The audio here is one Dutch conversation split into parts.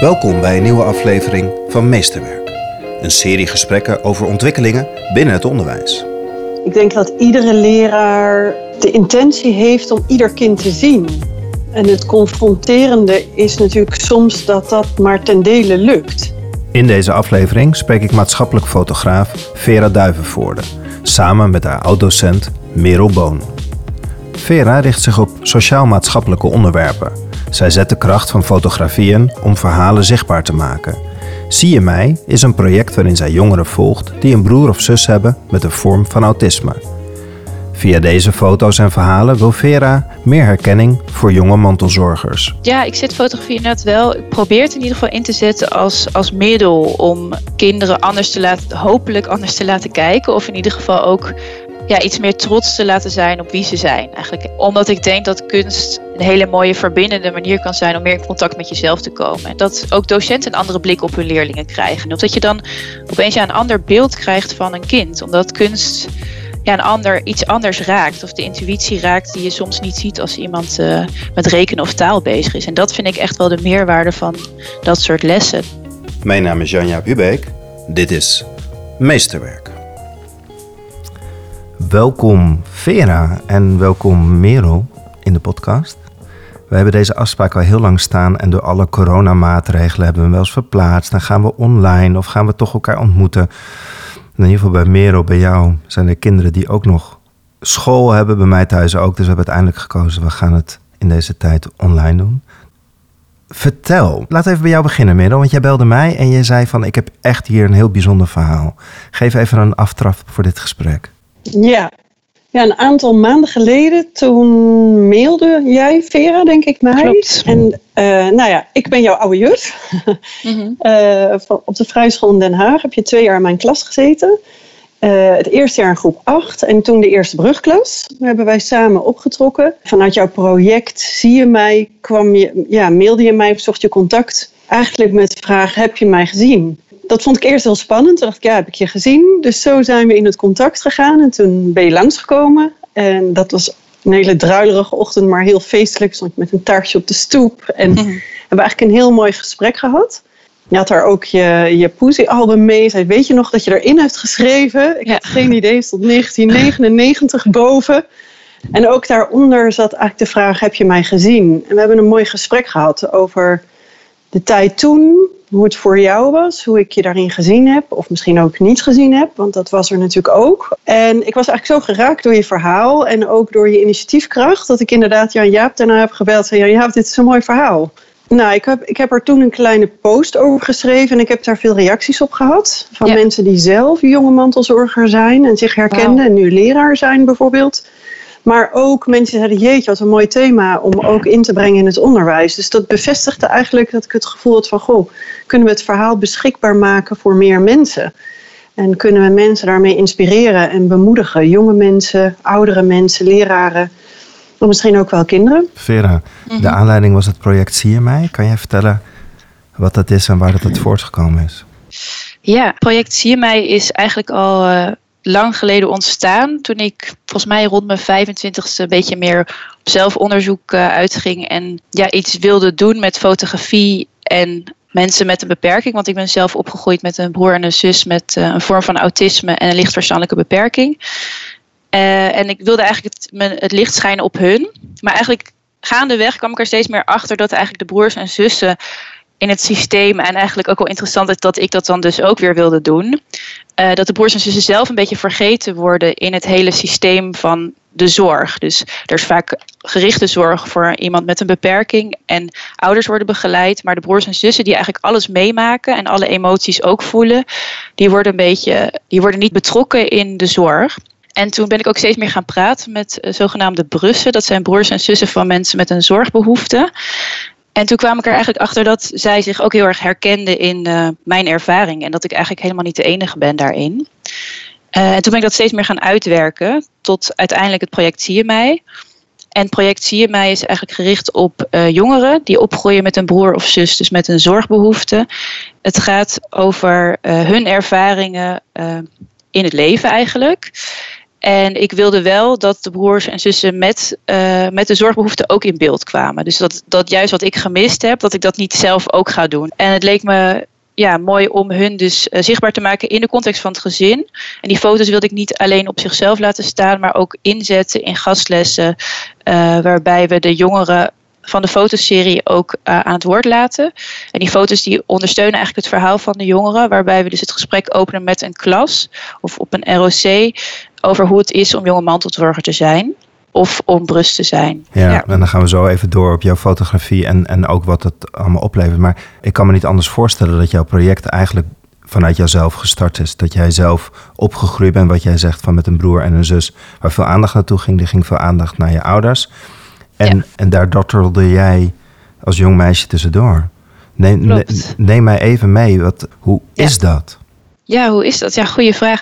Welkom bij een nieuwe aflevering van Meesterwerk. Een serie gesprekken over ontwikkelingen binnen het onderwijs. Ik denk dat iedere leraar de intentie heeft om ieder kind te zien. En het confronterende is natuurlijk soms dat dat maar ten dele lukt. In deze aflevering spreek ik maatschappelijk fotograaf Vera Duivenvoorde samen met haar oud-docent Merel Boon. Vera richt zich op sociaal-maatschappelijke onderwerpen. Zij zet de kracht van fotografieën om verhalen zichtbaar te maken. Zie je mij is een project waarin zij jongeren volgt die een broer of zus hebben met een vorm van autisme. Via deze foto's en verhalen wil Vera meer herkenning voor jonge mantelzorgers. Ja, ik zet fotografie inderdaad wel. Ik probeer het in ieder geval in te zetten als, als middel om kinderen anders te laten, hopelijk anders te laten kijken. Of in ieder geval ook ja, iets meer trots te laten zijn op wie ze zijn. Eigenlijk. Omdat ik denk dat kunst een hele mooie verbindende manier kan zijn om meer in contact met jezelf te komen. En dat ook docenten een andere blik op hun leerlingen krijgen. Of dat je dan opeens ja, een ander beeld krijgt van een kind. Omdat kunst ja, een ander iets anders raakt. Of de intuïtie raakt die je soms niet ziet als iemand uh, met rekenen of taal bezig is. En dat vind ik echt wel de meerwaarde van dat soort lessen. Mijn naam is Janja Hubeek. Dit is Meesterwerk. Welkom Vera en welkom Merel in de podcast. We hebben deze afspraak al heel lang staan en door alle coronamaatregelen hebben we hem wel eens verplaatst. Dan gaan we online of gaan we toch elkaar ontmoeten. In ieder geval bij Merel, bij jou zijn er kinderen die ook nog school hebben. Bij mij thuis ook. Dus we hebben uiteindelijk gekozen, we gaan het in deze tijd online doen. Vertel, laat even bij jou beginnen, Merel. Want jij belde mij en je zei van, ik heb echt hier een heel bijzonder verhaal. Geef even een aftrap voor dit gesprek. Ja. ja, een aantal maanden geleden toen mailde jij, Vera, denk ik, mij. Klopt. En uh, nou ja, ik ben jouw oude juf. Mm-hmm. uh, op de Vrijschool in Den Haag heb je twee jaar in mijn klas gezeten. Uh, het eerste jaar in groep 8 en toen de eerste brugklas. Daar hebben wij samen opgetrokken. Vanuit jouw project Zie je mij, kwam je, ja, mailde je mij, zocht je contact. Eigenlijk met de vraag, heb je mij gezien? Dat vond ik eerst heel spannend. Toen dacht ik, ja, heb ik je gezien? Dus zo zijn we in het contact gegaan. En toen ben je langsgekomen. En dat was een hele druilerige ochtend, maar heel feestelijk. Stond ik met een taartje op de stoep. En mm -hmm. hebben eigenlijk een heel mooi gesprek gehad. Je had daar ook je, je Poesie-album mee. Zei, weet je nog dat je erin hebt geschreven? Ik ja. had geen idee, stond 1999 boven. En ook daaronder zat eigenlijk de vraag, heb je mij gezien? En we hebben een mooi gesprek gehad over de tijd toen, hoe het voor jou was, hoe ik je daarin gezien heb, of misschien ook niet gezien heb, want dat was er natuurlijk ook. En ik was eigenlijk zo geraakt door je verhaal en ook door je initiatiefkracht, dat ik inderdaad Jan Jaap daarna heb gebeld en zei: Jan Jaap, dit is een mooi verhaal. Nou, ik heb, ik heb er toen een kleine post over geschreven en ik heb daar veel reacties op gehad. Van ja. mensen die zelf jonge mantelzorger zijn en zich herkenden wow. en nu leraar zijn bijvoorbeeld. Maar ook mensen zeiden, jeetje, wat een mooi thema om ook in te brengen in het onderwijs. Dus dat bevestigde eigenlijk dat ik het gevoel had van, goh, kunnen we het verhaal beschikbaar maken voor meer mensen? En kunnen we mensen daarmee inspireren en bemoedigen? Jonge mensen, oudere mensen, leraren, maar misschien ook wel kinderen. Vera, de aanleiding was het project Zie je mij? Kan jij vertellen wat dat is en waar dat uit voortgekomen is? Ja, project Zie je mij is eigenlijk al... Uh lang geleden ontstaan. Toen ik volgens mij rond mijn 25ste een beetje meer op zelfonderzoek uh, uitging. En ja, iets wilde doen met fotografie en mensen met een beperking. Want ik ben zelf opgegroeid met een broer en een zus met uh, een vorm van autisme en een lichtverstandelijke beperking. Uh, en ik wilde eigenlijk het, het licht schijnen op hun. Maar eigenlijk gaandeweg kwam ik er steeds meer achter dat eigenlijk de broers en zussen in het systeem. En eigenlijk ook wel interessant is dat ik dat dan dus ook weer wilde doen. Uh, dat de broers en zussen zelf een beetje vergeten worden in het hele systeem van de zorg. Dus er is vaak gerichte zorg voor iemand met een beperking en ouders worden begeleid. Maar de broers en zussen die eigenlijk alles meemaken en alle emoties ook voelen, die worden een beetje, die worden niet betrokken in de zorg. En toen ben ik ook steeds meer gaan praten met uh, zogenaamde brussen. Dat zijn broers en zussen van mensen met een zorgbehoefte. En toen kwam ik er eigenlijk achter dat zij zich ook heel erg herkende in uh, mijn ervaring. En dat ik eigenlijk helemaal niet de enige ben daarin. Uh, en toen ben ik dat steeds meer gaan uitwerken. Tot uiteindelijk het project Zie je mij. En het project Zie je mij is eigenlijk gericht op uh, jongeren die opgroeien met een broer of zus, dus met een zorgbehoefte. Het gaat over hun ervaringen in het leven eigenlijk. En ik wilde wel dat de broers en zussen met, uh, met de zorgbehoeften ook in beeld kwamen. Dus dat, dat juist wat ik gemist heb, dat ik dat niet zelf ook ga doen. En het leek me ja, mooi om hun dus uh, zichtbaar te maken in de context van het gezin. En die foto's wilde ik niet alleen op zichzelf laten staan, maar ook inzetten in gastlessen. Uh, waarbij we de jongeren van de fotoserie ook aan het woord laten. En die foto's die ondersteunen eigenlijk het verhaal van de jongeren, waarbij we dus het gesprek openen met een klas of op een ROC over hoe het is om jonge mantelzorger te zijn of om brust te zijn. Ja, ja, en dan gaan we zo even door op jouw fotografie en, en ook wat het allemaal oplevert. Maar ik kan me niet anders voorstellen dat jouw project eigenlijk vanuit jouzelf gestart is. Dat jij zelf opgegroeid bent, wat jij zegt, van met een broer en een zus, waar veel aandacht naartoe ging. Die ging veel aandacht naar je ouders. En, en daar dotterde jij als jong meisje tussendoor. Neem, neem mij even mee, wat, hoe is dat? Ja, hoe is dat? Ja, goede vraag.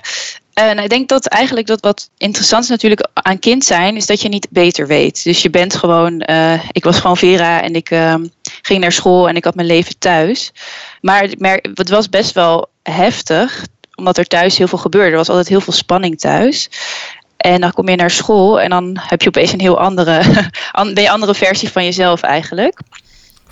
En ik denk dat eigenlijk dat wat interessant is natuurlijk aan kind zijn, is dat je niet beter weet. Dus je bent gewoon, uh, ik was gewoon Vera en ik uh, ging naar school en ik had mijn leven thuis. Maar, het was best wel heftig, omdat er thuis heel veel gebeurde. Er was altijd heel veel spanning thuis. En dan kom je naar school en dan heb je opeens een heel andere, ben andere versie van jezelf eigenlijk.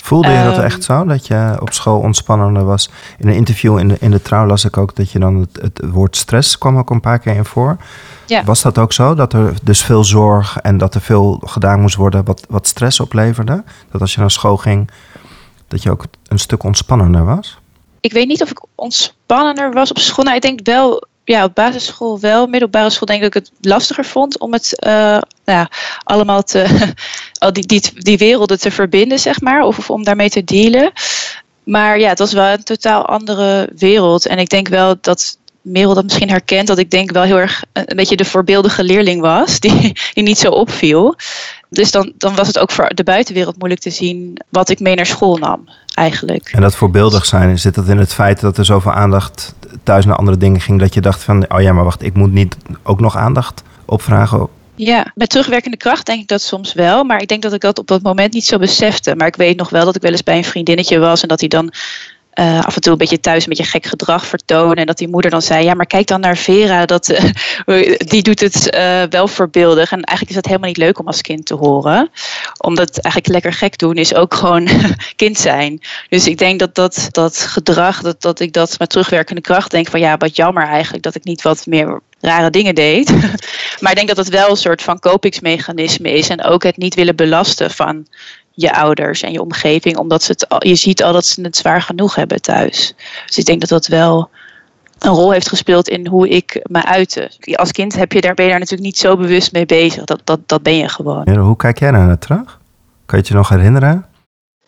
Voelde je dat ehm, echt zo, dat je op school ontspannender was? In een interview in de, in de trouw las ik ook dat je dan het, het woord stress kwam ook een paar keer in voor. Ja. Was dat ook zo, dat er dus veel zorg en dat er veel gedaan moest worden wat, wat stress opleverde? Dat als je naar school ging, dat je ook een stuk ontspannender was? Ik weet niet of ik ontspannender was op school. Nou, ik denk wel ja, op basisschool wel. Middelbare school denk ik het lastiger vond om het uh, nou ja, allemaal te, al die, die, die werelden te verbinden, zeg maar. Of, of om daarmee te dealen. Maar ja, het was wel een totaal andere wereld. En ik denk wel dat Merel dat misschien herkent, dat ik denk wel heel erg een beetje de voorbeeldige leerling was, die, die niet zo opviel. Dus dan, dan was het ook voor de buitenwereld moeilijk te zien wat ik mee naar school nam, eigenlijk. En dat voorbeeldig zijn, zit dat in het feit dat er zoveel aandacht thuis naar andere dingen ging, dat je dacht van, oh ja, maar wacht, ik moet niet ook nog aandacht opvragen ja, met terugwerkende kracht denk ik dat soms wel. Maar ik denk dat ik dat op dat moment niet zo besefte. Maar ik weet nog wel dat ik wel eens bij een vriendinnetje was en dat hij dan uh, af en toe een beetje thuis een beetje gek gedrag vertonen. En dat die moeder dan zei: Ja, maar kijk dan naar Vera, dat, uh, die doet het uh, wel voorbeeldig. En eigenlijk is dat helemaal niet leuk om als kind te horen. Omdat eigenlijk lekker gek doen is ook gewoon kind zijn. Dus ik denk dat dat, dat gedrag, dat, dat ik dat met terugwerkende kracht denk: van ja, wat jammer eigenlijk dat ik niet wat meer rare dingen deed. maar ik denk dat het wel een soort van kopingsmechanisme is. En ook het niet willen belasten van je ouders en je omgeving, omdat ze het al, je ziet al dat ze het zwaar genoeg hebben thuis. Dus ik denk dat dat wel een rol heeft gespeeld in hoe ik me uitte. Als kind heb je daar, ben je daar natuurlijk niet zo bewust mee bezig. Dat, dat, dat ben je gewoon. hoe kijk jij naar terug? Kan je het je nog herinneren?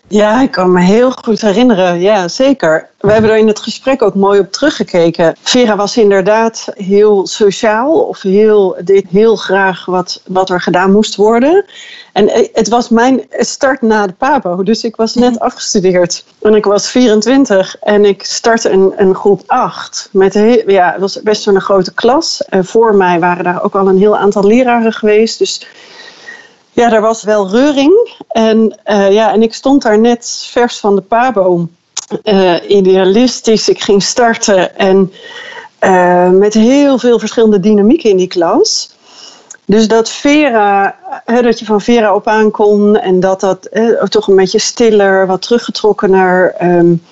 Ja, ik kan me heel goed herinneren. Ja, zeker. We hebben er in het gesprek ook mooi op teruggekeken. Vera was inderdaad heel sociaal of heel, deed heel graag wat, wat er gedaan moest worden. En het was mijn start na de PABO. Dus ik was net mhm. afgestudeerd. En ik was 24 en ik startte een, een groep 8. Met ja, het was best wel een grote klas. En voor mij waren daar ook al een heel aantal leraren geweest. Dus ja, er was wel reuring. En, uh, ja, en ik stond daar net vers van de pabo. Uh, idealistisch. Ik ging starten en uh, met heel veel verschillende dynamieken in die klas. Dus dat Vera, dat je van Vera op aan kon en dat dat toch een beetje stiller, wat teruggetrokkener. Um,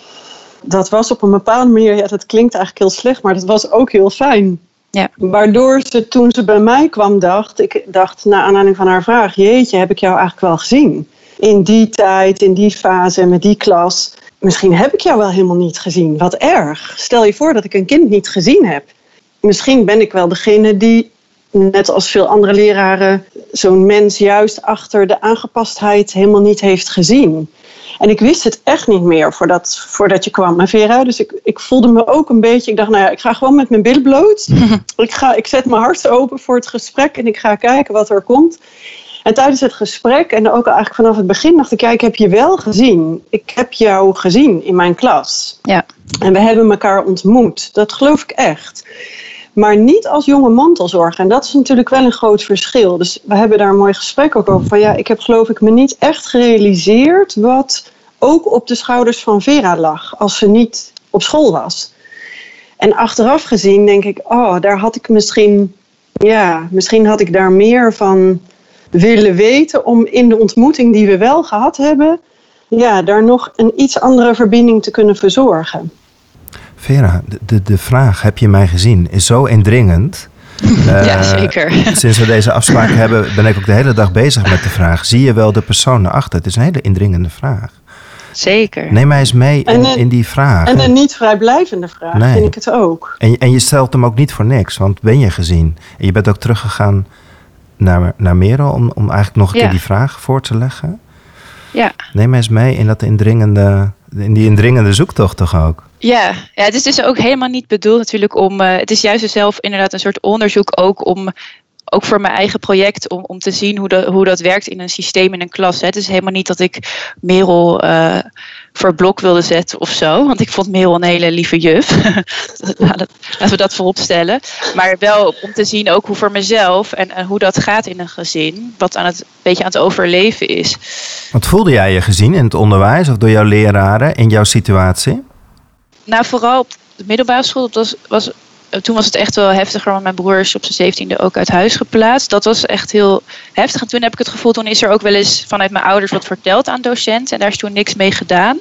dat was op een bepaalde manier, ja, dat klinkt eigenlijk heel slecht, maar dat was ook heel fijn. Ja. Waardoor ze toen ze bij mij kwam dacht, ik dacht na aanleiding van haar vraag, jeetje, heb ik jou eigenlijk wel gezien? In die tijd, in die fase, met die klas. Misschien heb ik jou wel helemaal niet gezien. Wat erg. Stel je voor dat ik een kind niet gezien heb. Misschien ben ik wel degene die, net als veel andere leraren, zo'n mens juist achter de aangepastheid helemaal niet heeft gezien. En ik wist het echt niet meer voordat, voordat je kwam, Vera. Dus ik, ik voelde me ook een beetje, ik dacht, nou ja, ik ga gewoon met mijn billen bloot. ik, ga, ik zet mijn hart open voor het gesprek en ik ga kijken wat er komt. En tijdens het gesprek, en ook eigenlijk vanaf het begin, dacht ik, ja, ik heb je wel gezien. Ik heb jou gezien in mijn klas. Ja. En we hebben elkaar ontmoet. Dat geloof ik echt. Maar niet als jonge mantelzorger. En dat is natuurlijk wel een groot verschil. Dus we hebben daar een mooi gesprek ook over. Van ja, ik heb geloof ik me niet echt gerealiseerd wat ook op de schouders van Vera lag. Als ze niet op school was. En achteraf gezien denk ik, oh, daar had ik misschien ja, misschien had ik daar meer van willen weten om in de ontmoeting die we wel gehad hebben, ja, daar nog een iets andere verbinding te kunnen verzorgen. Vera, de, de, vraag, heb je mij gezien, is zo indringend. ja, eh, zeker. Sinds we deze afspraak hebben, ben ik ook de hele dag bezig met de vraag: zie je wel de persoon erachter? Het is een hele indringende vraag. Zeker. Neem mij eens mee in, in die vraag. En een niet vrijblijvende vraag, nee. vind ik het ook. En, en je stelt hem ook niet voor niks, want ben je gezien? En je bent ook teruggegaan naar, naar Merel om, om eigenlijk nog een keer die vraag voor te leggen. Ja. Neem mij eens mee in, dat indringende, in die indringende zoektocht toch ook? Ja, ja, het is dus ook helemaal niet bedoeld natuurlijk om. Uh, het is juist zelf inderdaad een soort onderzoek ook om. Ook voor mijn eigen project, om, om te zien hoe, hoe dat werkt in een systeem in een klas. Het is helemaal niet dat ik Merel uh, voor blok wilde zetten of zo. Want ik vond Merel een hele lieve juf. Laten we dat voorop stellen. Maar wel om te zien ook hoe voor mezelf en, en hoe dat gaat in een gezin. Wat aan het, een beetje aan het overleven is. Wat voelde jij je gezien in het onderwijs of door jouw leraren in jouw situatie? Nou, vooral op de middelbare school. Dat was, was, toen was het echt wel heftiger, want mijn broer is op zijn zeventiende ook uit huis geplaatst. Dat was echt heel heftig. En toen heb ik het gevoel, toen is er ook wel eens vanuit mijn ouders wat verteld aan docenten. En daar is toen niks mee gedaan.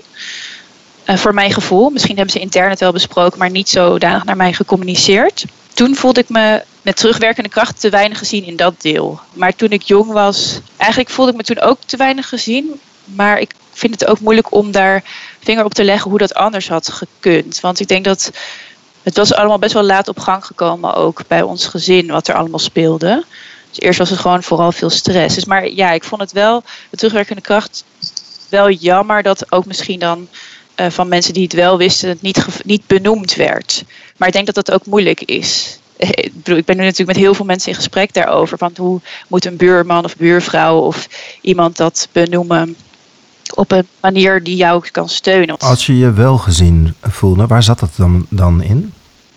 Uh, voor mijn gevoel. Misschien hebben ze intern het wel besproken, maar niet zodanig naar mij gecommuniceerd. Toen voelde ik me met terugwerkende kracht te weinig gezien in dat deel. Maar toen ik jong was, eigenlijk voelde ik me toen ook te weinig gezien. Maar ik vind het ook moeilijk om daar vinger op te leggen hoe dat anders had gekund. Want ik denk dat het was allemaal best wel laat op gang gekomen ook bij ons gezin wat er allemaal speelde. Dus eerst was het gewoon vooral veel stress. Dus maar ja, ik vond het wel, de terugwerkende kracht, wel jammer dat ook misschien dan uh, van mensen die het wel wisten, het niet, niet benoemd werd. Maar ik denk dat dat ook moeilijk is. Ik, bedoel, ik ben nu natuurlijk met heel veel mensen in gesprek daarover. Van hoe moet een buurman of buurvrouw of iemand dat benoemen op een manier die jou kan steunen. Als je je wel gezien voelde, waar zat dat dan, dan in?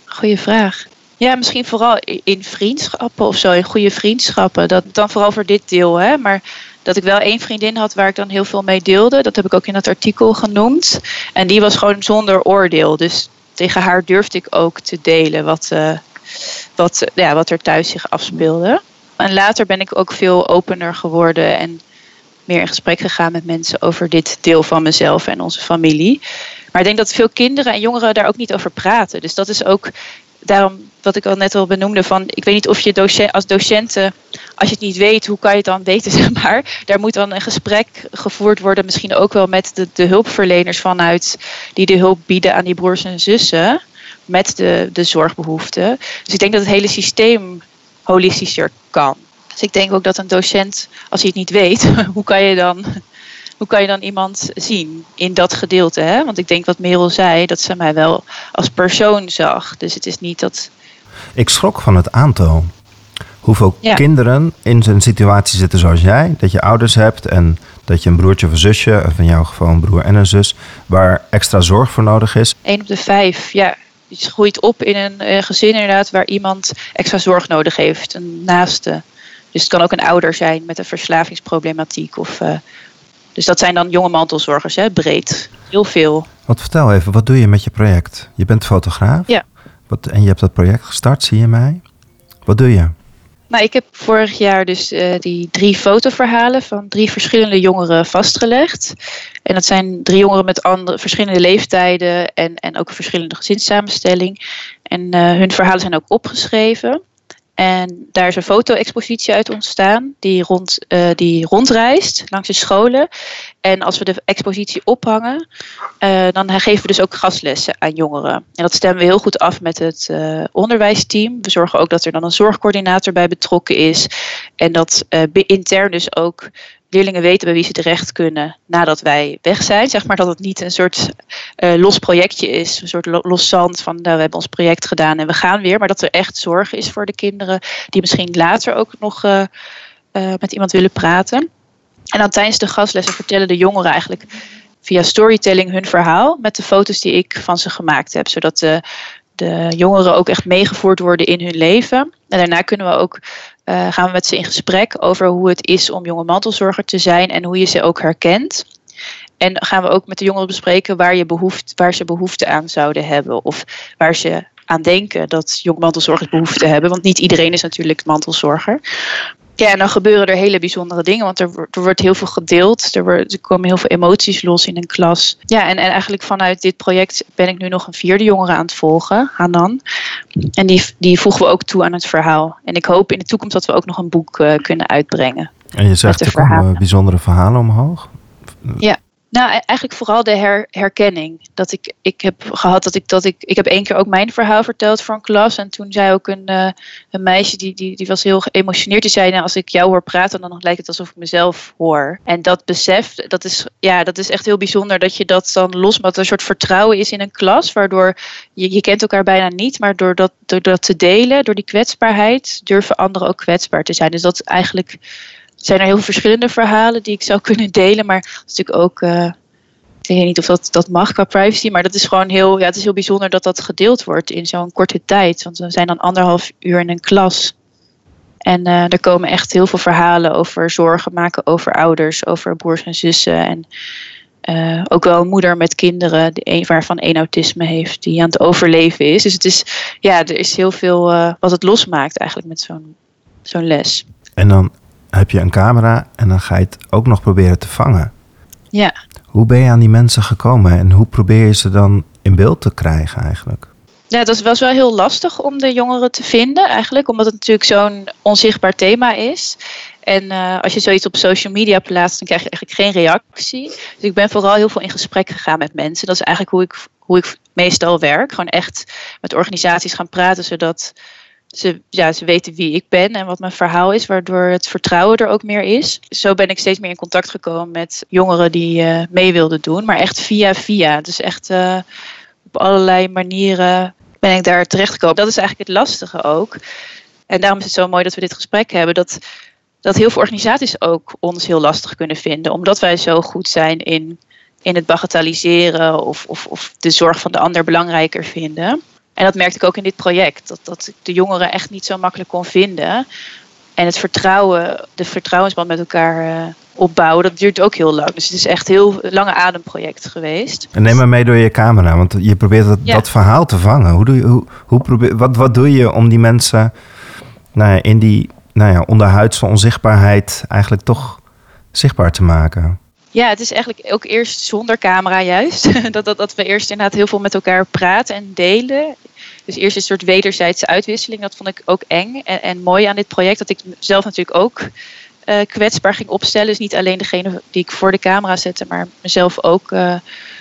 Goeie vraag. Ja, misschien vooral in vriendschappen of zo, in goede vriendschappen. Dat, dan vooral voor dit deel, hè. Maar dat ik wel één vriendin had waar ik dan heel veel mee deelde. Dat heb ik ook in dat artikel genoemd. En die was gewoon zonder oordeel. Dus tegen haar durfde ik ook te delen wat, uh, wat, ja, wat er thuis zich afspeelde. En later ben ik ook veel opener geworden en meer in gesprek gegaan met mensen over dit deel van mezelf en onze familie. Maar ik denk dat veel kinderen en jongeren daar ook niet over praten. Dus dat is ook daarom wat ik al net al benoemde van ik weet niet of je als docenten als je het niet weet hoe kan je het dan weten zeg maar daar moet dan een gesprek gevoerd worden misschien ook wel met de, de hulpverleners vanuit die de hulp bieden aan die broers en zussen met de, de zorgbehoeften dus ik denk dat het hele systeem holistischer kan dus ik denk ook dat een docent, als hij het niet weet, hoe kan je dan, hoe kan je dan iemand zien in dat gedeelte? Hè? Want ik denk wat Merel zei, dat ze mij wel als persoon zag. Dus het is niet dat. Ik schrok van het aantal. Hoeveel kinderen in zo'n situatie zitten zoals jij, dat je ouders hebt en dat je een broertje of een zusje, of in jouw geval een broer en een zus, waar extra zorg voor nodig is. Eén op de vijf, ja. Je groeit op in een gezin inderdaad waar iemand extra zorg nodig heeft, een naaste. Dus het kan ook een ouder zijn met een verslavingsproblematiek. Of, uh, dus dat zijn dan jonge mantelzorgers, hè, breed. Heel veel. Wat vertel even, wat doe je met je project? Je bent fotograaf. Ja. Wat, en je hebt dat project gestart, zie je mij. Wat doe je? Nou, ik heb vorig jaar dus uh, die drie fotoverhalen van drie verschillende jongeren vastgelegd. En dat zijn drie jongeren met andere, verschillende leeftijden en, en ook een verschillende gezinssamenstelling. En uh, hun verhalen zijn ook opgeschreven. En daar is een foto-expositie uit ontstaan die, rond, uh, die rondreist langs de scholen. En als we de expositie ophangen, uh, dan geven we dus ook gastlessen aan jongeren. En dat stemmen we heel goed af met het uh, onderwijsteam. We zorgen ook dat er dan een zorgcoördinator bij betrokken is. En dat intern dus ook leerlingen weten bij wie ze terecht kunnen nadat wij weg zijn. Zeg maar dat het niet een soort uh, los projectje is, een soort los zand van nou, we hebben ons project gedaan en we gaan weer. Maar dat er echt zorg is voor de kinderen die misschien later ook nog uh, uh, met iemand willen praten. En dan tijdens de gastlessen vertellen de jongeren eigenlijk via storytelling hun verhaal met de foto's die ik van ze gemaakt heb. Zodat de, de jongeren ook echt meegevoerd worden in hun leven. En daarna kunnen we ook uh, gaan we met ze in gesprek over hoe het is om jonge mantelzorger te zijn en hoe je ze ook herkent. En gaan we ook met de jongeren bespreken waar, je behoeft, waar ze behoefte aan zouden hebben. Of waar ze aan denken dat jonge mantelzorgers behoefte hebben. Want niet iedereen is natuurlijk mantelzorger. Ja, en dan gebeuren er hele bijzondere dingen, want er, er wordt heel veel gedeeld. Er, er komen heel veel emoties los in een klas. Ja, en, en eigenlijk vanuit dit project ben ik nu nog een vierde jongere aan het volgen, Hanan. En die, die voegen we ook toe aan het verhaal. En ik hoop in de toekomst dat we ook nog een boek uh, kunnen uitbrengen. En je zegt er komen bijzondere verhalen omhoog? Ja. Nou, e-, eigenlijk vooral de her, herkenning. Dat ik, ik heb gehad dat ik dat ik. Ik heb één keer ook mijn verhaal verteld voor een klas. En toen zei ook een, uh, een meisje die, die, die was heel geëmotioneerd. Die zei: nou, Als ik jou hoor praten, dan lijkt het alsof ik mezelf hoor. En dat besef, dat is, ja, dat is echt heel bijzonder dat je dat dan losmaakt. Er een soort vertrouwen is in een klas. Waardoor je, je kent elkaar bijna niet. Maar door dat, door dat te delen, door die kwetsbaarheid, durven anderen ook kwetsbaar te zijn. Dus dat eigenlijk zijn er heel verschillende verhalen die ik zou kunnen delen. Maar het is natuurlijk ook. Uh, ik weet niet of dat, dat mag qua privacy. Maar dat is gewoon heel. Ja, het is heel bijzonder dat dat gedeeld wordt in zo'n korte tijd. Want we zijn dan anderhalf uur in een klas. En uh, er komen echt heel veel verhalen over zorgen maken over ouders, over broers en zussen. En uh, ook wel een moeder met kinderen, die een, waarvan één autisme heeft, die aan het overleven is. Dus het is, ja, er is heel veel wat het losmaakt eigenlijk met zo'n zo'n les. En dan heb je een camera en dan ga je het ook nog proberen te vangen. Ja. Hoe ben je aan die mensen gekomen en hoe probeer je ze dan in beeld te krijgen eigenlijk? Ja, dat was wel heel lastig om de jongeren te vinden eigenlijk, omdat het natuurlijk zo'n onzichtbaar thema is. En uh, als je zoiets op social media plaatst, dan krijg je eigenlijk geen reactie. Dus ik ben vooral heel veel in gesprek gegaan met mensen. Dat is eigenlijk hoe ik, hoe ik meestal werk. Gewoon echt met organisaties gaan praten, zodat ze, ja, ze weten wie ik ben en wat mijn verhaal is, waardoor het vertrouwen er ook meer is. Zo ben ik steeds meer in contact gekomen met jongeren die uh, mee wilden doen, maar echt via via. Dus echt uh, op allerlei manieren ben ik daar terecht gekomen. Dat is eigenlijk het lastige ook. En daarom is het zo mooi dat we dit gesprek hebben. Dat, dat heel veel organisaties ook ons heel lastig kunnen vinden, omdat wij zo goed zijn in, in het bagatelliseren of, of, of de zorg van de ander belangrijker vinden. En dat merkte ik ook in dit project. Dat, dat ik de jongeren echt niet zo makkelijk kon vinden. En het vertrouwen, de vertrouwensband met elkaar uh, opbouwen, dat duurt ook heel lang. Dus het is echt een heel lange ademproject geweest. En neem maar mee door je camera, want je probeert dat, dat verhaal te vangen. Hoe doe je, hoe, hoe probeer, wat, wat doe je om die mensen nou ja, in die nou ja, onderhuidse onzichtbaarheid eigenlijk toch zichtbaar te maken? Ja, het is eigenlijk ook eerst zonder camera juist. dat, dat, dat we eerst inderdaad heel veel met elkaar praten en delen. Dus eerst een soort wederzijdse uitwisseling. Dat vond ik ook eng en, en mooi aan dit project. Dat ik zelf natuurlijk ook uh, kwetsbaar ging opstellen. Dus niet alleen degene die ik voor de camera zette, maar mezelf ook, uh,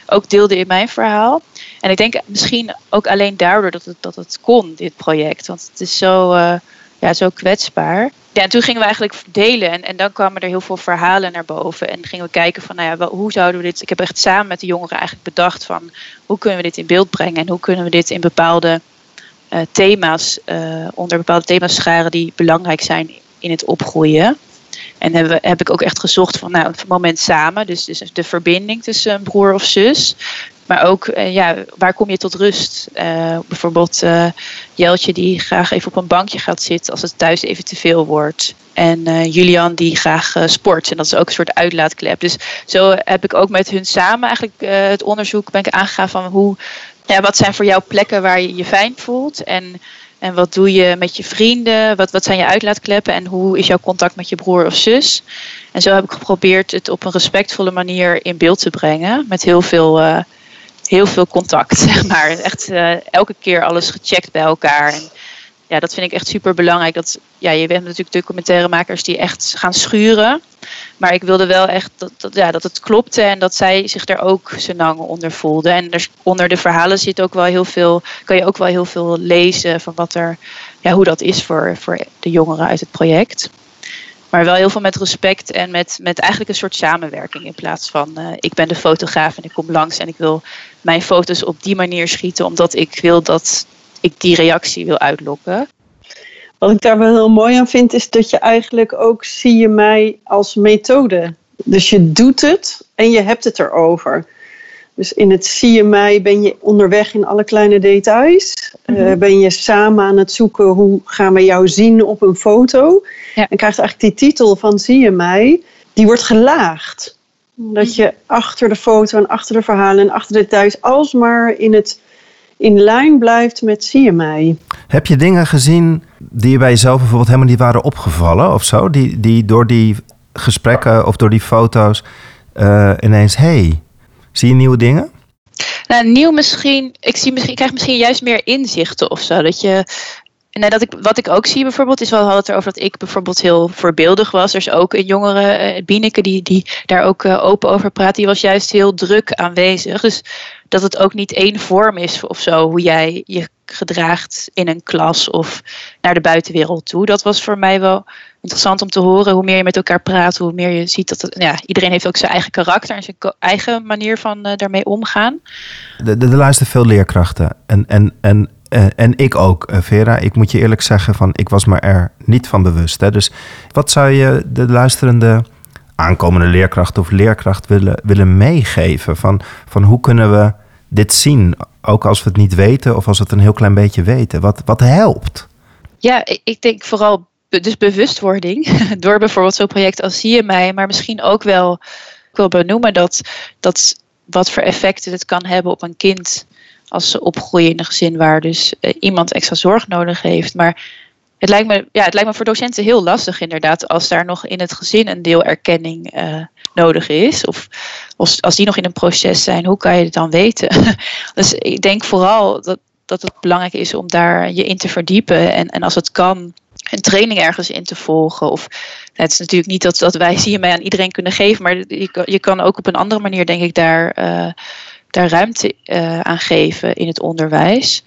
ook deelde in mijn verhaal. En ik denk misschien ook alleen daardoor dat het, dat het kon, dit project. Want het is zo, uh, ja, zo kwetsbaar. Ja, en toen gingen we eigenlijk delen en, en dan kwamen er heel veel verhalen naar boven. En gingen we kijken van, nou ja, hoe zouden we dit... Ik heb echt samen met de jongeren eigenlijk bedacht van... hoe kunnen we dit in beeld brengen en hoe kunnen we dit in bepaalde uh, thema's... Uh, onder bepaalde thema's scharen die belangrijk zijn in het opgroeien. En heb, heb ik ook echt gezocht van, nou, het moment samen. Dus, dus de verbinding tussen een broer of zus. Maar ook, uh, ja, waar kom je tot rust? Uh, bijvoorbeeld uh, Jeltje die graag even op een bankje gaat zitten als het thuis even te veel wordt. En Julian die graag sport. En dat is ook een soort uitlaatklep. Dus zo heb ik ook met hun samen eigenlijk het onderzoek ben ik aangegaan van hoe, ja, wat zijn voor jou plekken waar je je fijn voelt. En en wat doe je met je vrienden? Wat, wat zijn je uitlaatkleppen? En hoe is jouw contact met je broer of zus? En zo heb ik geprobeerd het op een respectvolle manier in beeld te brengen. Met heel veel, heel veel contact, zeg maar. Echt uh, elke keer alles gecheckt bij elkaar. En ja, dat vind ik echt super belangrijk. Dat, ja, je bent natuurlijk documentairemakers die echt gaan schuren. Maar ik wilde wel echt dat, dat, ja, dat het klopte en dat zij zich daar ook lang onder voelde. En er, onder de verhalen zit ook wel heel veel, kan je ook wel heel veel lezen van wat er, ja, hoe dat is voor, voor de jongeren uit het project. Maar wel heel veel met respect en met, met eigenlijk een soort samenwerking. In plaats van uh, ik ben de fotograaf en ik kom langs en ik wil mijn foto's op die manier schieten. Omdat ik wil dat ik die reactie wil uitlokken. Wat ik daar wel heel mooi aan vind, is dat je eigenlijk ook zie je mij als methode. Dus je doet het en je hebt het erover. Dus in het zie je mij ben je onderweg in alle kleine details. Mm -hmm. uh, ben je samen aan het zoeken hoe gaan we jou zien op een foto. Ja. En krijgt eigenlijk die titel van zie je mij, die wordt gelaagd. Dat je achter de foto en achter de verhalen en achter de details alsmaar in het in lijn blijft met zie je mij. Heb je dingen gezien die je bij jezelf bijvoorbeeld helemaal niet waren opgevallen of zo? Die, die door die gesprekken of door die foto's uh, ineens, hey, zie je nieuwe dingen? Nou, nieuw misschien. Ik, zie misschien, krijg misschien juist meer inzichten of zo. Dat je Nee, dat ik, wat ik ook zie bijvoorbeeld, is wel het erover dat ik bijvoorbeeld heel voorbeeldig was. Er is ook een jongere, uh, Bieneke, die, die daar ook uh, open over praat. Die was juist heel druk aanwezig. Dus dat het ook niet één vorm is of zo, hoe jij je gedraagt in een klas of naar de buitenwereld toe. Dat was voor mij wel interessant om te horen. Hoe meer je met elkaar praat, hoe meer je ziet dat ja, iedereen heeft ook zijn eigen karakter en zijn eigen manier van uh, daarmee omgaan. Er luisteren veel leerkrachten. En, en, en uh, en ik ook, uh, Vera. Ik moet je eerlijk zeggen, van, ik was me er niet van bewust. Hè. Dus wat zou je de luisterende aankomende leerkracht of leerkracht willen, willen meegeven? Van, van hoe kunnen we dit zien, ook als we het niet weten of als we het een heel klein beetje weten? Wat, wat helpt? Ja, ik denk vooral dus bewustwording. Door bijvoorbeeld zo'n project als Zie je mij, maar misschien ook wel, ik wil benoemen dat, dat wat voor effecten het kan hebben op een kind als ze opgroeien in een gezin waar dus uh, iemand extra zorg nodig heeft. Maar het lijkt, me, ja, het lijkt me voor docenten heel lastig inderdaad als daar nog in het gezin een deel erkenning uh, nodig is. Of als, als die nog in een proces zijn, hoe kan je het dan weten? dus ik denk vooral dat, dat het belangrijk is om daar je in te verdiepen. En, en als het kan, een training ergens in te volgen. Of het is natuurlijk niet dat, dat wij mij aan iedereen kunnen geven, maar je, je kan ook op een andere manier, denk ik, daar. Uh, daar ruimte uh, aan geven in het onderwijs.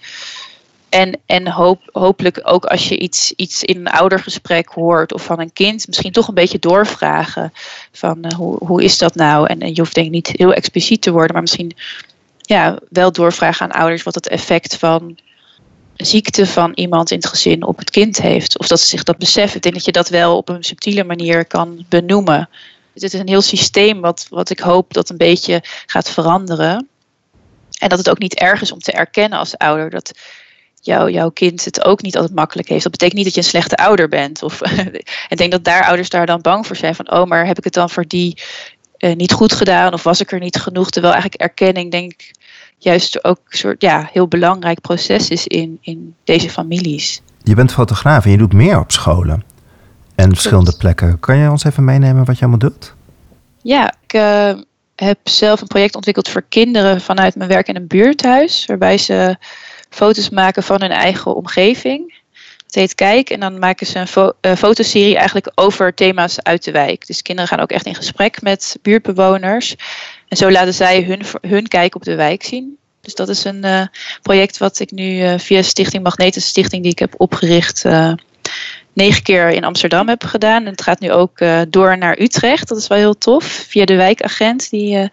En, en hoop, hopelijk ook als je iets, iets in een oudergesprek hoort of van een kind, misschien toch een beetje doorvragen van uh, hoe, hoe is dat nou? En, je hoeft denk ik niet heel expliciet te worden, maar misschien ja, wel doorvragen aan ouders wat het effect van ziekte van iemand in het gezin op het kind heeft. Of dat ze zich dat beseffen. Ik denk dat je dat wel op een subtiele manier kan benoemen. Het is een heel systeem wat, wat ik hoop dat een beetje gaat veranderen. En dat het ook niet erg is om te erkennen als ouder dat jou, jouw kind het ook niet altijd makkelijk heeft. Dat betekent niet dat je een slechte ouder bent. Of, ik denk dat daar ouders daar dan bang voor zijn. Van, oh, maar heb ik het dan voor die uh, niet goed gedaan? Of was ik er niet genoeg? Terwijl eigenlijk erkenning, denk ik, juist ook een soort ja, heel belangrijk proces is in, in deze families. Je bent fotograaf en je doet meer op scholen en verschillende plekken. Kan je ons even meenemen wat je allemaal doet? Ja, ik, uh, heb zelf een project ontwikkeld voor kinderen vanuit mijn werk in een buurthuis. Waarbij ze foto's maken van hun eigen omgeving. Het heet Kijk. En dan maken ze een fo uh, fotoserie eigenlijk over thema's uit de wijk. Dus kinderen gaan ook echt in gesprek met buurtbewoners. En zo laten zij hun, hun kijk op de wijk zien. Dus dat is een uh, project wat ik nu uh, via Stichting Magnetis Stichting die ik heb opgericht negen keer in Amsterdam heb gedaan. En het gaat nu ook door naar Utrecht. Dat is wel heel tof. Via de wijkagent die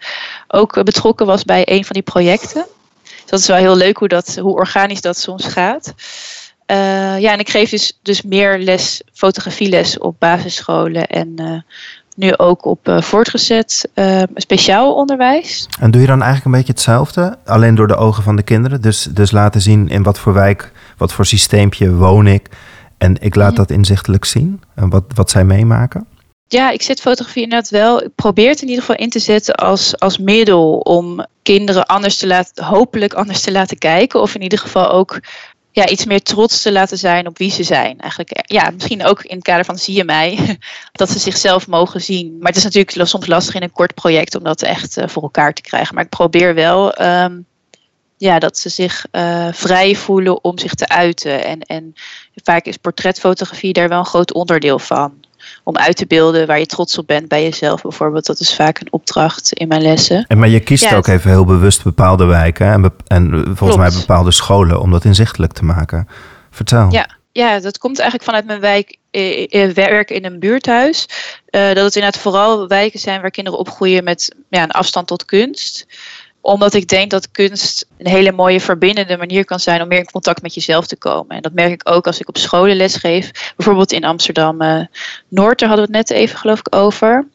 ook betrokken was bij een van die projecten. Dat is wel heel leuk hoe, dat, hoe organisch dat soms gaat. Uh, ja, en ik geef dus, dus meer les, fotografieles op basisscholen en nu ook op voortgezet speciaal onderwijs. En doe je dan eigenlijk een beetje hetzelfde, alleen door de ogen van de kinderen? Dus, dus laten zien in wat voor wijk, wat voor systeempje woon ik en ik laat mhm. dat inzichtelijk zien, en wat, wat zij meemaken. Ja, ik zet fotografie inderdaad wel. Ik probeer het in ieder geval in te zetten als, als middel om kinderen anders te laten, hopelijk anders te laten kijken. Of in ieder geval ook ja, iets meer trots te laten zijn op wie ze zijn. Eigenlijk, ja, misschien ook in het kader van zie je mij, dat ze zichzelf mogen zien. Maar het is natuurlijk soms lastig in een kort project om dat echt uh, voor elkaar te krijgen. Maar ik probeer wel um, ja, dat ze zich uh, vrij voelen om zich te uiten. En, en vaak is portretfotografie daar wel een groot onderdeel van. Om uit te beelden waar je trots op bent bij jezelf bijvoorbeeld. Dat is vaak een opdracht in mijn lessen. En maar je kiest ook even heel bewust bepaalde wijken en, en volgens Klopt. mij bepaalde scholen om dat inzichtelijk te maken. Vertel. Ja, ja, dat komt eigenlijk vanuit mijn wijk, eh, werk in een buurthuis. Uh, dat het inderdaad vooral wijken zijn waar kinderen opgroeien met ja, een afstand tot kunst omdat ik denk dat kunst een hele mooie verbindende manier kan zijn om meer in contact met jezelf te komen. En dat merk ik ook als ik op scholen les geef. Bijvoorbeeld in Amsterdam uh, Noord, daar hadden we het net even geloof ik over.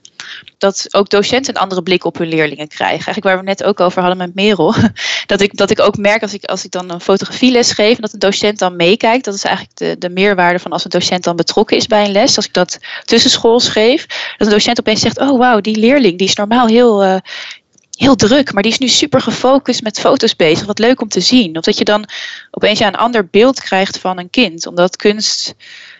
Dat ook docenten een andere blik op hun leerlingen krijgen. Eigenlijk waar we net ook over hadden met Merel. Dat ik, dat ik ook merk als ik, als ik dan een fotografieles geef en dat een docent dan meekijkt. Dat is eigenlijk de, de meerwaarde van als een docent dan betrokken is bij een les. Als ik dat tussenschools geef. Dat een docent opeens zegt, oh wauw, die leerling die is normaal heel, uh, heel druk, maar die is nu super gefocust met foto's bezig. Wat leuk om te zien. Of dat je dan opeens ja, een ander beeld krijgt van een kind. Omdat kunst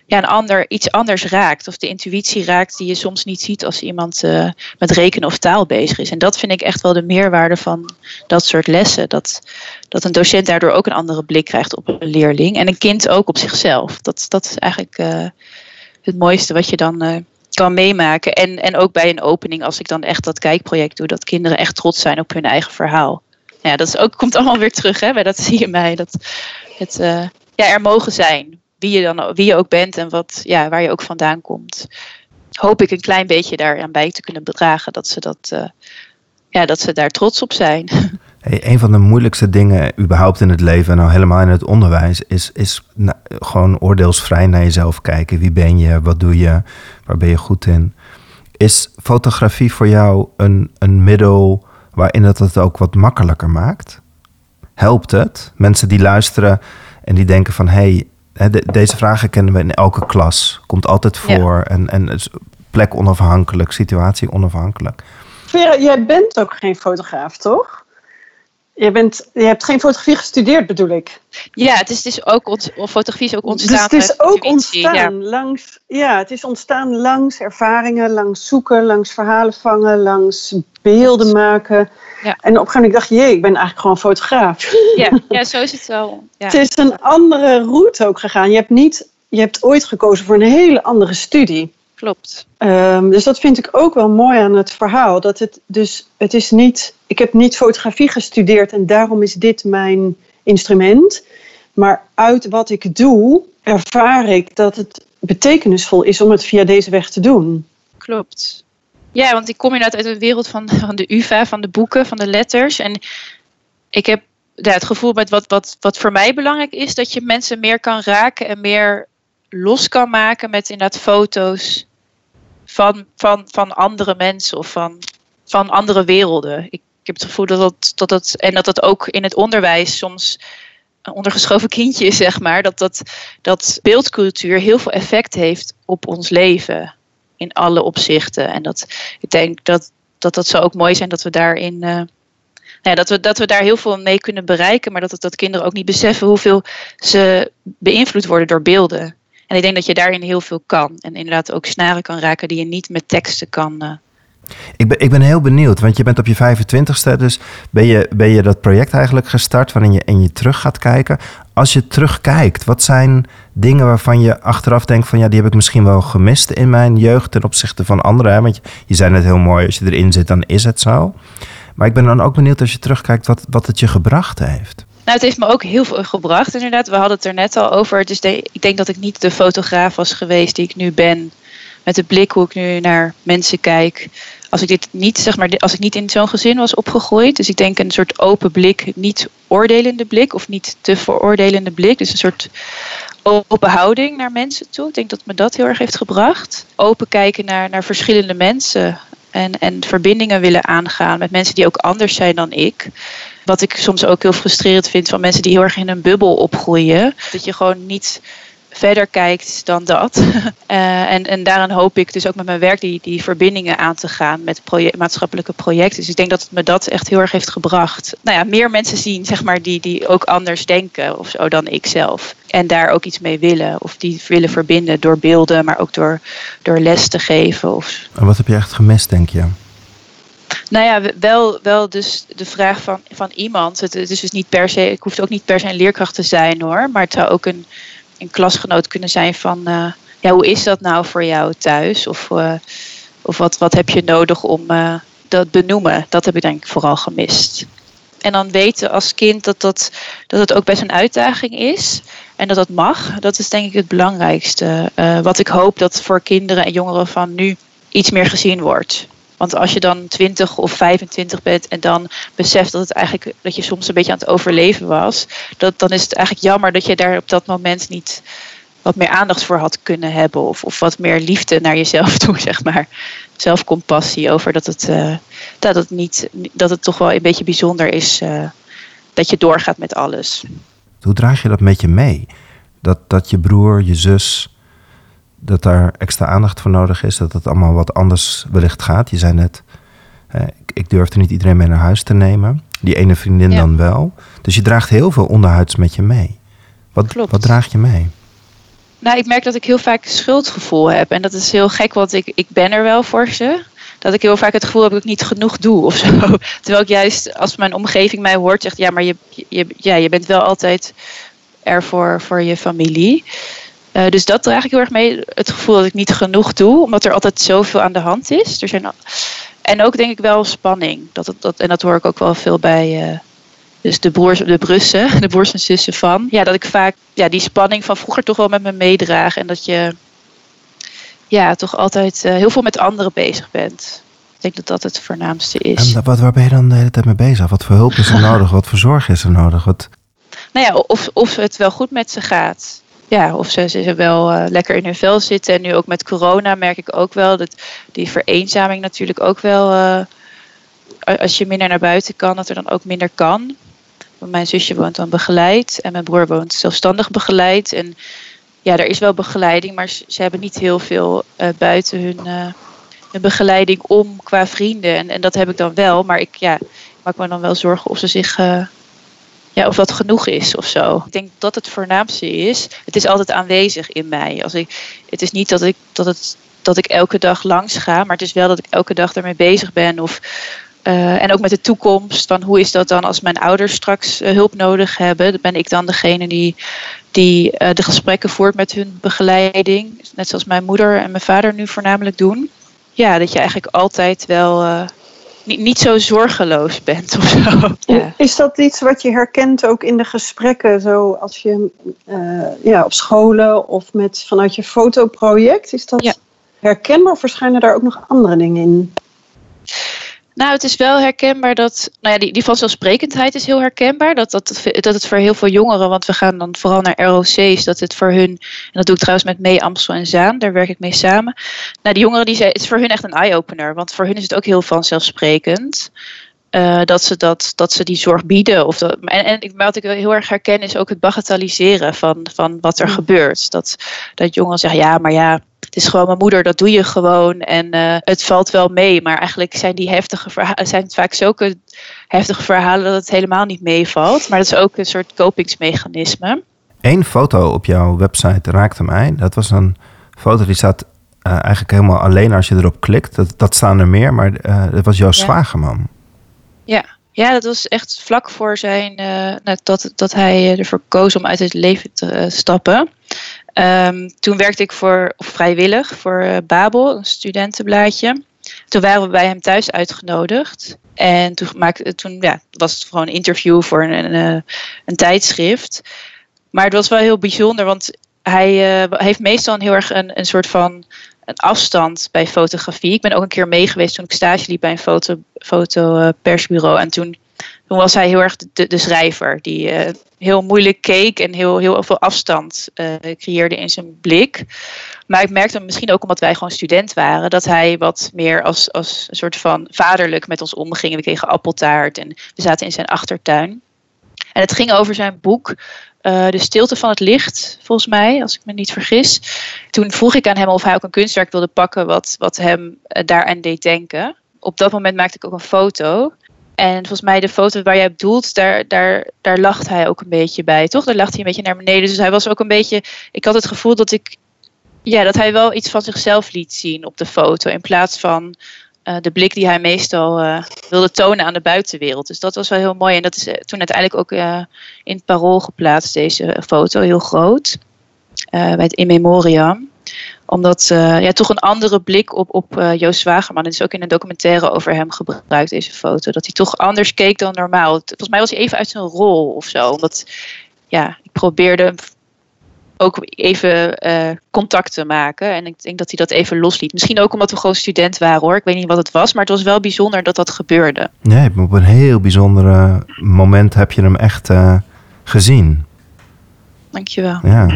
ja, een ander, iets anders raakt. Of de intuïtie raakt die je soms niet ziet als iemand uh, met rekenen of taal bezig is. En dat vind ik echt wel de meerwaarde van dat soort lessen. Dat, dat een docent daardoor ook een andere blik krijgt op een leerling. En een kind ook op zichzelf. Dat, dat is eigenlijk uh, het mooiste wat je dan uh, kan meemaken. En, en ook bij een opening, als ik dan echt dat kijkproject doe, dat kinderen echt trots zijn op hun eigen verhaal. Ja, dat is ook, komt allemaal weer terug hè, bij dat zie je mij. Dat het ja, er mogen zijn wie je, dan, wie je ook bent en wat, ja, waar je ook vandaan komt. Hoop ik een klein beetje daaraan bij te kunnen bedragen dat ze, dat, uh, ja, dat ze daar trots op zijn. Hey, een van de moeilijkste dingen überhaupt in het leven, en nou helemaal in het onderwijs, is, is nou, gewoon oordeelsvrij naar jezelf kijken. Wie ben je? Wat doe je? Waar ben je goed in? Is fotografie voor jou een, een middel waarin het het ook wat makkelijker maakt? Helpt het? Mensen die luisteren en die denken van hé, hey, deze vragen kennen we in elke klas. Komt altijd voor. En, en plek onafhankelijk, situatie onafhankelijk. Vera, jij bent ook geen fotograaf, toch? Je, bent, je hebt geen fotografie gestudeerd, bedoel ik. Ja, het is, het is ook ons, fotografie is ook ontstaan. Dus het is ook ontstaan ja. langs. Ja, het is ontstaan langs ervaringen, langs zoeken, langs verhalen vangen, langs beelden maken. Ja. En op een gegeven moment dacht je, jee, ik ben eigenlijk gewoon fotograaf. Ja, ja zo is het wel. Ja. Het is een andere route ook gegaan. Je hebt, niet, je hebt ooit gekozen voor een hele andere studie. Klopt. Um, dus dat vind ik ook wel mooi aan het verhaal. Dat het dus, het is niet, ik heb niet fotografie gestudeerd en daarom is dit mijn instrument. Maar uit wat ik doe, ervaar ik dat het betekenisvol is om het via deze weg te doen. Klopt. Ja, want ik kom inderdaad uit de wereld van, van de UVA, van de boeken, van de letters. En ik heb ja, het gevoel met wat, wat, wat voor mij belangrijk is, dat je mensen meer kan raken en meer los kan maken met inderdaad foto's van, van, van andere mensen of van, van andere werelden. Ik, heb het gevoel dat dat, dat dat, en dat dat ook in het onderwijs soms een ondergeschoven kindje is, zeg maar, dat, dat, dat beeldcultuur heel veel effect heeft op ons leven in alle opzichten. En dat ik denk dat dat, dat zou ook mooi zijn dat we daarin. Uh, nou ja, dat, we, dat we daar heel veel mee kunnen bereiken, maar dat, dat kinderen ook niet beseffen hoeveel ze beïnvloed worden door beelden. En ik denk dat je daarin heel veel kan. En inderdaad ook snaren kan raken die je niet met teksten kan. Uh... Ik, ben, ik ben heel benieuwd, want je bent op je 25ste, dus ben je, ben je dat project eigenlijk gestart waarin je, en je terug gaat kijken. Als je terugkijkt, wat zijn dingen waarvan je achteraf denkt van ja, die heb ik misschien wel gemist in mijn jeugd ten opzichte van anderen? Want je, je zei net heel mooi, als je erin zit, dan is het zo. Maar ik ben dan ook benieuwd als je terugkijkt wat, wat het je gebracht heeft. Nou, het heeft me ook heel veel gebracht, inderdaad. We hadden het er net al over. Dus ik denk dat ik niet de fotograaf was geweest die ik nu ben. Met de blik hoe ik nu naar mensen kijk. Als ik dit niet, zeg maar, als ik niet in zo'n gezin was opgegroeid. Dus ik denk een soort open blik, niet oordelende blik of niet te veroordelende blik. Dus een soort open houding naar mensen toe. Ik denk dat me dat heel erg heeft gebracht. Open kijken naar, naar verschillende mensen. En, en verbindingen willen aangaan met mensen die ook anders zijn dan ik. Wat ik soms ook heel frustrerend vind van mensen die heel erg in een bubbel opgroeien. Dat je gewoon niet verder kijkt dan dat. Uh, en, en daarin hoop ik dus ook met mijn werk die, die verbindingen aan te gaan met maatschappelijke projecten. Dus ik denk dat het me dat echt heel erg heeft gebracht. Nou ja, meer mensen zien, zeg maar, die, die ook anders denken of zo dan ik zelf. En daar ook iets mee willen. Of die willen verbinden door beelden, maar ook door, door les te geven. Of... En wat heb je echt gemist, denk je? Nou ja, wel, wel dus de vraag van, van iemand. Het, is dus niet per se, ik hoeft ook niet per se een leerkracht te zijn hoor. Maar het zou ook een, een klasgenoot kunnen zijn van uh, ja, hoe is dat nou voor jou thuis? Of, uh, of wat, wat heb je nodig om uh, dat benoemen? Dat heb ik denk ik vooral gemist. En dan weten als kind dat, dat, dat het ook best een uitdaging is. En dat dat mag. Dat is denk ik het belangrijkste. wat ik hoop dat voor kinderen en jongeren van nu iets meer gezien wordt. Want als je dan 20 of 25 bent en dan beseft dat het eigenlijk dat je soms een beetje aan het overleven was, dat, dan is het eigenlijk jammer dat je daar op dat moment niet wat meer aandacht voor had kunnen hebben. Of, of wat meer liefde naar jezelf toe, zeg maar. Zelfcompassie over dat het, uh, dat het, niet, dat het toch wel een beetje bijzonder is uh, dat je doorgaat met alles. Hoe draag je dat met je mee? Dat, dat je broer, je zus, dat daar extra aandacht voor nodig is, dat het allemaal wat anders wellicht gaat. Je zei net, ik, ik durfde niet iedereen mee naar huis te nemen. Die ene vriendin dan wel. Dus je draagt heel veel onderhuids met je mee. Wat, wat draag je mee? Nou, ik merk dat ik heel vaak schuldgevoel heb. En dat is heel gek, want ik, ik ben er wel voor ze. Dat ik heel vaak het gevoel heb dat ik niet genoeg doe of zo. Terwijl ik juist, als mijn omgeving mij hoort, zegt... ja, maar je, je, ja, je bent wel altijd er voor, voor je familie. Uh, dus dat draag ik heel erg mee. Het gevoel dat ik niet genoeg doe, omdat er altijd zoveel aan de hand is. Er zijn, en ook denk ik wel spanning. Dat, dat, dat, en dat hoor ik ook wel veel bij... Uh, dus de broers, de brussen, de broers en zussen van. Ja, dat ik vaak ja, die spanning van vroeger toch wel met me meedraag. En dat je ja, toch altijd uh, heel veel met anderen bezig bent. Ik denk dat dat het voornaamste is. En wat, waar ben je dan de hele tijd mee bezig? Wat voor hulp is er nodig? Wat voor zorg is er nodig? Wat... Nou ja, of, of het wel goed met ze gaat. Ja, of ze, ze wel uh, lekker in hun vel zitten. En nu ook met corona merk ik ook wel dat die vereenzaming natuurlijk ook wel... Uh, als je minder naar buiten kan, dat er dan ook minder kan. Mijn zusje woont dan begeleid en mijn broer woont zelfstandig begeleid. En ja, er is wel begeleiding, maar ze, hebben niet heel veel uh, buiten hun, hun, begeleiding om qua vrienden. En, en dat heb ik dan wel, maar ik ja, maak me dan wel zorgen of ze zich. Ja, of dat genoeg is of zo. Ik denk dat het voornaamste is. Het is altijd aanwezig in mij. Als ik, het is niet dat ik, dat, het, dat ik elke dag langs ga, maar het is wel dat ik elke dag ermee bezig ben. Of uh, en ook met de toekomst, van hoe is dat dan als mijn ouders straks uh, hulp nodig hebben? Ben ik dan degene die, die uh, de gesprekken voert met hun begeleiding? Net zoals mijn moeder en mijn vader nu voornamelijk doen. Ja, dat je eigenlijk altijd wel niet, niet zo zorgeloos bent of zo. Ja. Is dat iets wat je herkent ook in de gesprekken, zo als je ja, op scholen of met, vanuit je fotoproject? Is dat ja. herkenbaar of verschijnen daar ook nog andere dingen in? Nou, het is wel herkenbaar dat, nou ja, die, die vanzelfsprekendheid is heel herkenbaar. Dat, dat, dat het voor heel veel jongeren, want we gaan dan vooral naar ROC's, dat het voor hun, en dat doe ik trouwens met Mee Amstel en Zaan, daar werk ik mee samen. Nou, die jongeren, die zei, het is voor hun echt een eye-opener, want voor hun is het ook heel vanzelfsprekend. Uh, dat, ze dat, dat ze die zorg bieden. Of dat, en, en wat ik heel erg herken is ook het bagatelliseren van, van wat er gebeurt. Dat, dat jongeren zeggen, ja, maar ja, het is gewoon mijn moeder, dat doe je gewoon. En uh, het valt wel mee. Maar eigenlijk zijn die heftige verhalen, zijn het vaak zulke heftige verhalen dat het helemaal niet meevalt. Maar dat is ook een soort kopingsmechanisme. Eén foto op jouw website raakte mij. Dat was een foto die staat uh, eigenlijk helemaal alleen als je erop klikt. Dat, dat staan er meer, maar uh, dat was jouw ja. zwagerman. Ja. Ja, dat was echt vlak voor zijn uh, dat, dat hij ervoor koos om uit het leven te uh, stappen. Um, toen werkte ik voor, vrijwillig voor Babel, een studentenblaadje. Toen waren we bij hem thuis uitgenodigd. En toen, maakte, toen ja, was het gewoon een interview voor een, een, een tijdschrift. Maar het was wel heel bijzonder, want hij heeft meestal een heel erg een, een soort van een afstand bij fotografie. Ik ben ook een keer mee geweest toen ik stage liep bij een foto, fotopersbureau. En toen, toen was hij heel erg de, de schrijver die uh, heel moeilijk keek en heel, heel veel afstand uh, creëerde in zijn blik. Maar ik merkte misschien ook omdat wij gewoon student waren, dat hij wat meer als, als een soort van vaderlijk met ons omging. We kregen appeltaart en we zaten in zijn achtertuin. En het ging over zijn boek uh, De Stilte van het Licht, volgens mij, als ik me niet vergis. Toen vroeg ik aan hem of hij ook een kunstwerk wilde pakken wat, wat hem uh, daaraan deed denken. Op dat moment maakte ik ook een foto. En volgens mij de foto waar jij op doelt, daar, daar, daar lacht hij ook een beetje bij, toch? Daar lacht hij een beetje naar beneden. Dus hij was ook een beetje... Ik had het gevoel dat ik... Ja, dat hij wel iets van zichzelf liet zien op de foto. In plaats van uh, de blik die hij meestal uh, wilde tonen aan de buitenwereld. Dus dat was wel heel mooi. En dat is uh, toen uiteindelijk ook in het parool geplaatst, deze foto, heel groot. bij het In Memoriam. Omdat ja, toch een andere blik op, op Joost Zwagerman. Het is ook in een documentaire over hem gebruikt, deze foto. Dat hij toch anders keek dan normaal. Volgens mij was hij even uit zijn rol of zo. Omdat ja, ik probeerde ook even uh, contact te maken. En ik denk dat hij dat even losliet. Misschien ook omdat we gewoon student waren hoor. Ik weet niet wat het was, maar het was wel bijzonder dat dat gebeurde. Nee, op een heel bijzonder moment heb je hem echt uh, gezien. Dankjewel. Ja.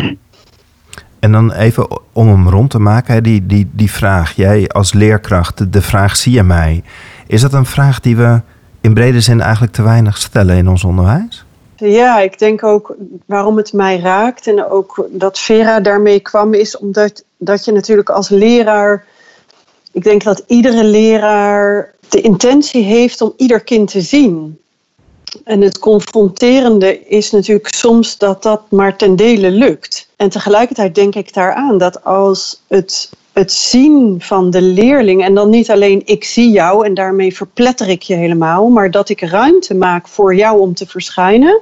En dan even om hem rond te maken, die, die, die vraag. Jij als leerkracht, de, de vraag zie je mij. Is dat een vraag die we in brede zin eigenlijk te weinig stellen in ons onderwijs? Ja, ik denk ook waarom het mij raakt en ook dat Vera daarmee kwam, is omdat dat je natuurlijk als leraar. Ik denk dat iedere leraar de intentie heeft om ieder kind te zien. En het confronterende is natuurlijk soms dat dat maar ten dele lukt. En tegelijkertijd denk ik daaraan dat als het, het zien van de leerling, en dan niet alleen ik zie jou en daarmee verpletter ik je helemaal, maar dat ik ruimte maak voor jou om te verschijnen.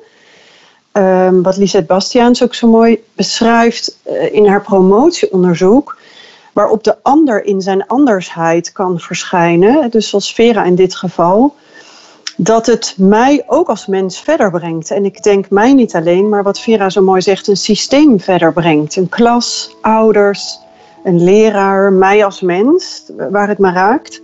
Um, wat Lisette Bastiaans ook zo mooi beschrijft uh, in haar promotieonderzoek, waarop de ander in zijn andersheid kan verschijnen, dus zoals Vera in dit geval, dat het mij ook als mens verder brengt. En ik denk mij niet alleen, maar wat Vera zo mooi zegt, een systeem verder brengt. Een klas, ouders, een leraar, mij als mens, waar het me raakt.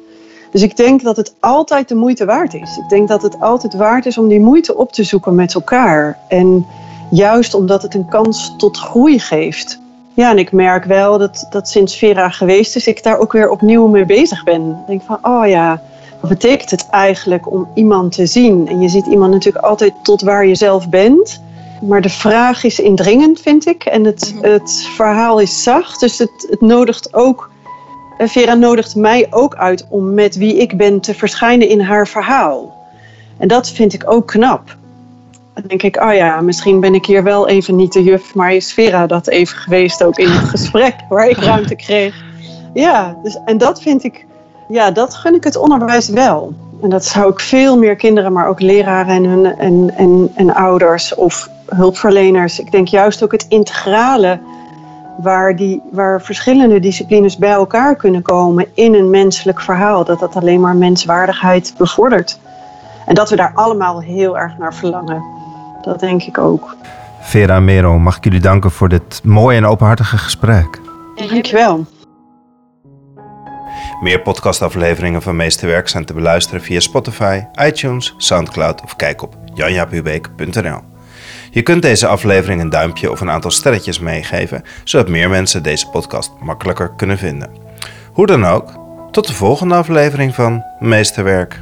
Dus ik denk dat het altijd de moeite waard is. Ik denk dat het altijd waard is om die moeite op te zoeken met elkaar. En juist omdat het een kans tot groei geeft. Ja, en ik merk wel dat, dat sinds Vera geweest is, ik daar ook weer opnieuw mee bezig ben. Ik denk van, oh ja, wat betekent het eigenlijk om iemand te zien? En je ziet iemand natuurlijk altijd tot waar je zelf bent. Maar de vraag is indringend, vind ik. En het, mhm. het verhaal is zacht. Dus het, het nodigt ook. Eh, Vera nodigt mij ook uit om met wie ik ben te verschijnen in haar verhaal. En dat vind ik ook knap. Dan denk ik, oh ja, misschien ben ik hier wel even niet de juf, maar is Vera dat even geweest ook in het gesprek waar ik ruimte kreeg. Ja, dus, en dat vind ik ja, dat gun ik het onderwijs wel. En dat zou ik veel meer kinderen, maar ook leraren en, hun, en, en, en ouders of hulpverleners. Ik denk juist ook het integrale, waar, die, waar verschillende disciplines bij elkaar kunnen komen in een menselijk verhaal. Dat dat alleen maar menswaardigheid bevordert. En dat we daar allemaal heel erg naar verlangen. Dat denk ik ook. Vera en Mero, mag ik jullie danken voor dit mooie en openhartige gesprek. Dankjewel. Meer podcastafleveringen van Meesterwerk zijn te beluisteren via Spotify, iTunes, Soundcloud of kijk op janjapubeek.nl. Je kunt deze aflevering een duimpje of een aantal sterretjes meegeven, zodat meer mensen deze podcast makkelijker kunnen vinden. Hoe dan ook, tot de volgende aflevering van Meesterwerk.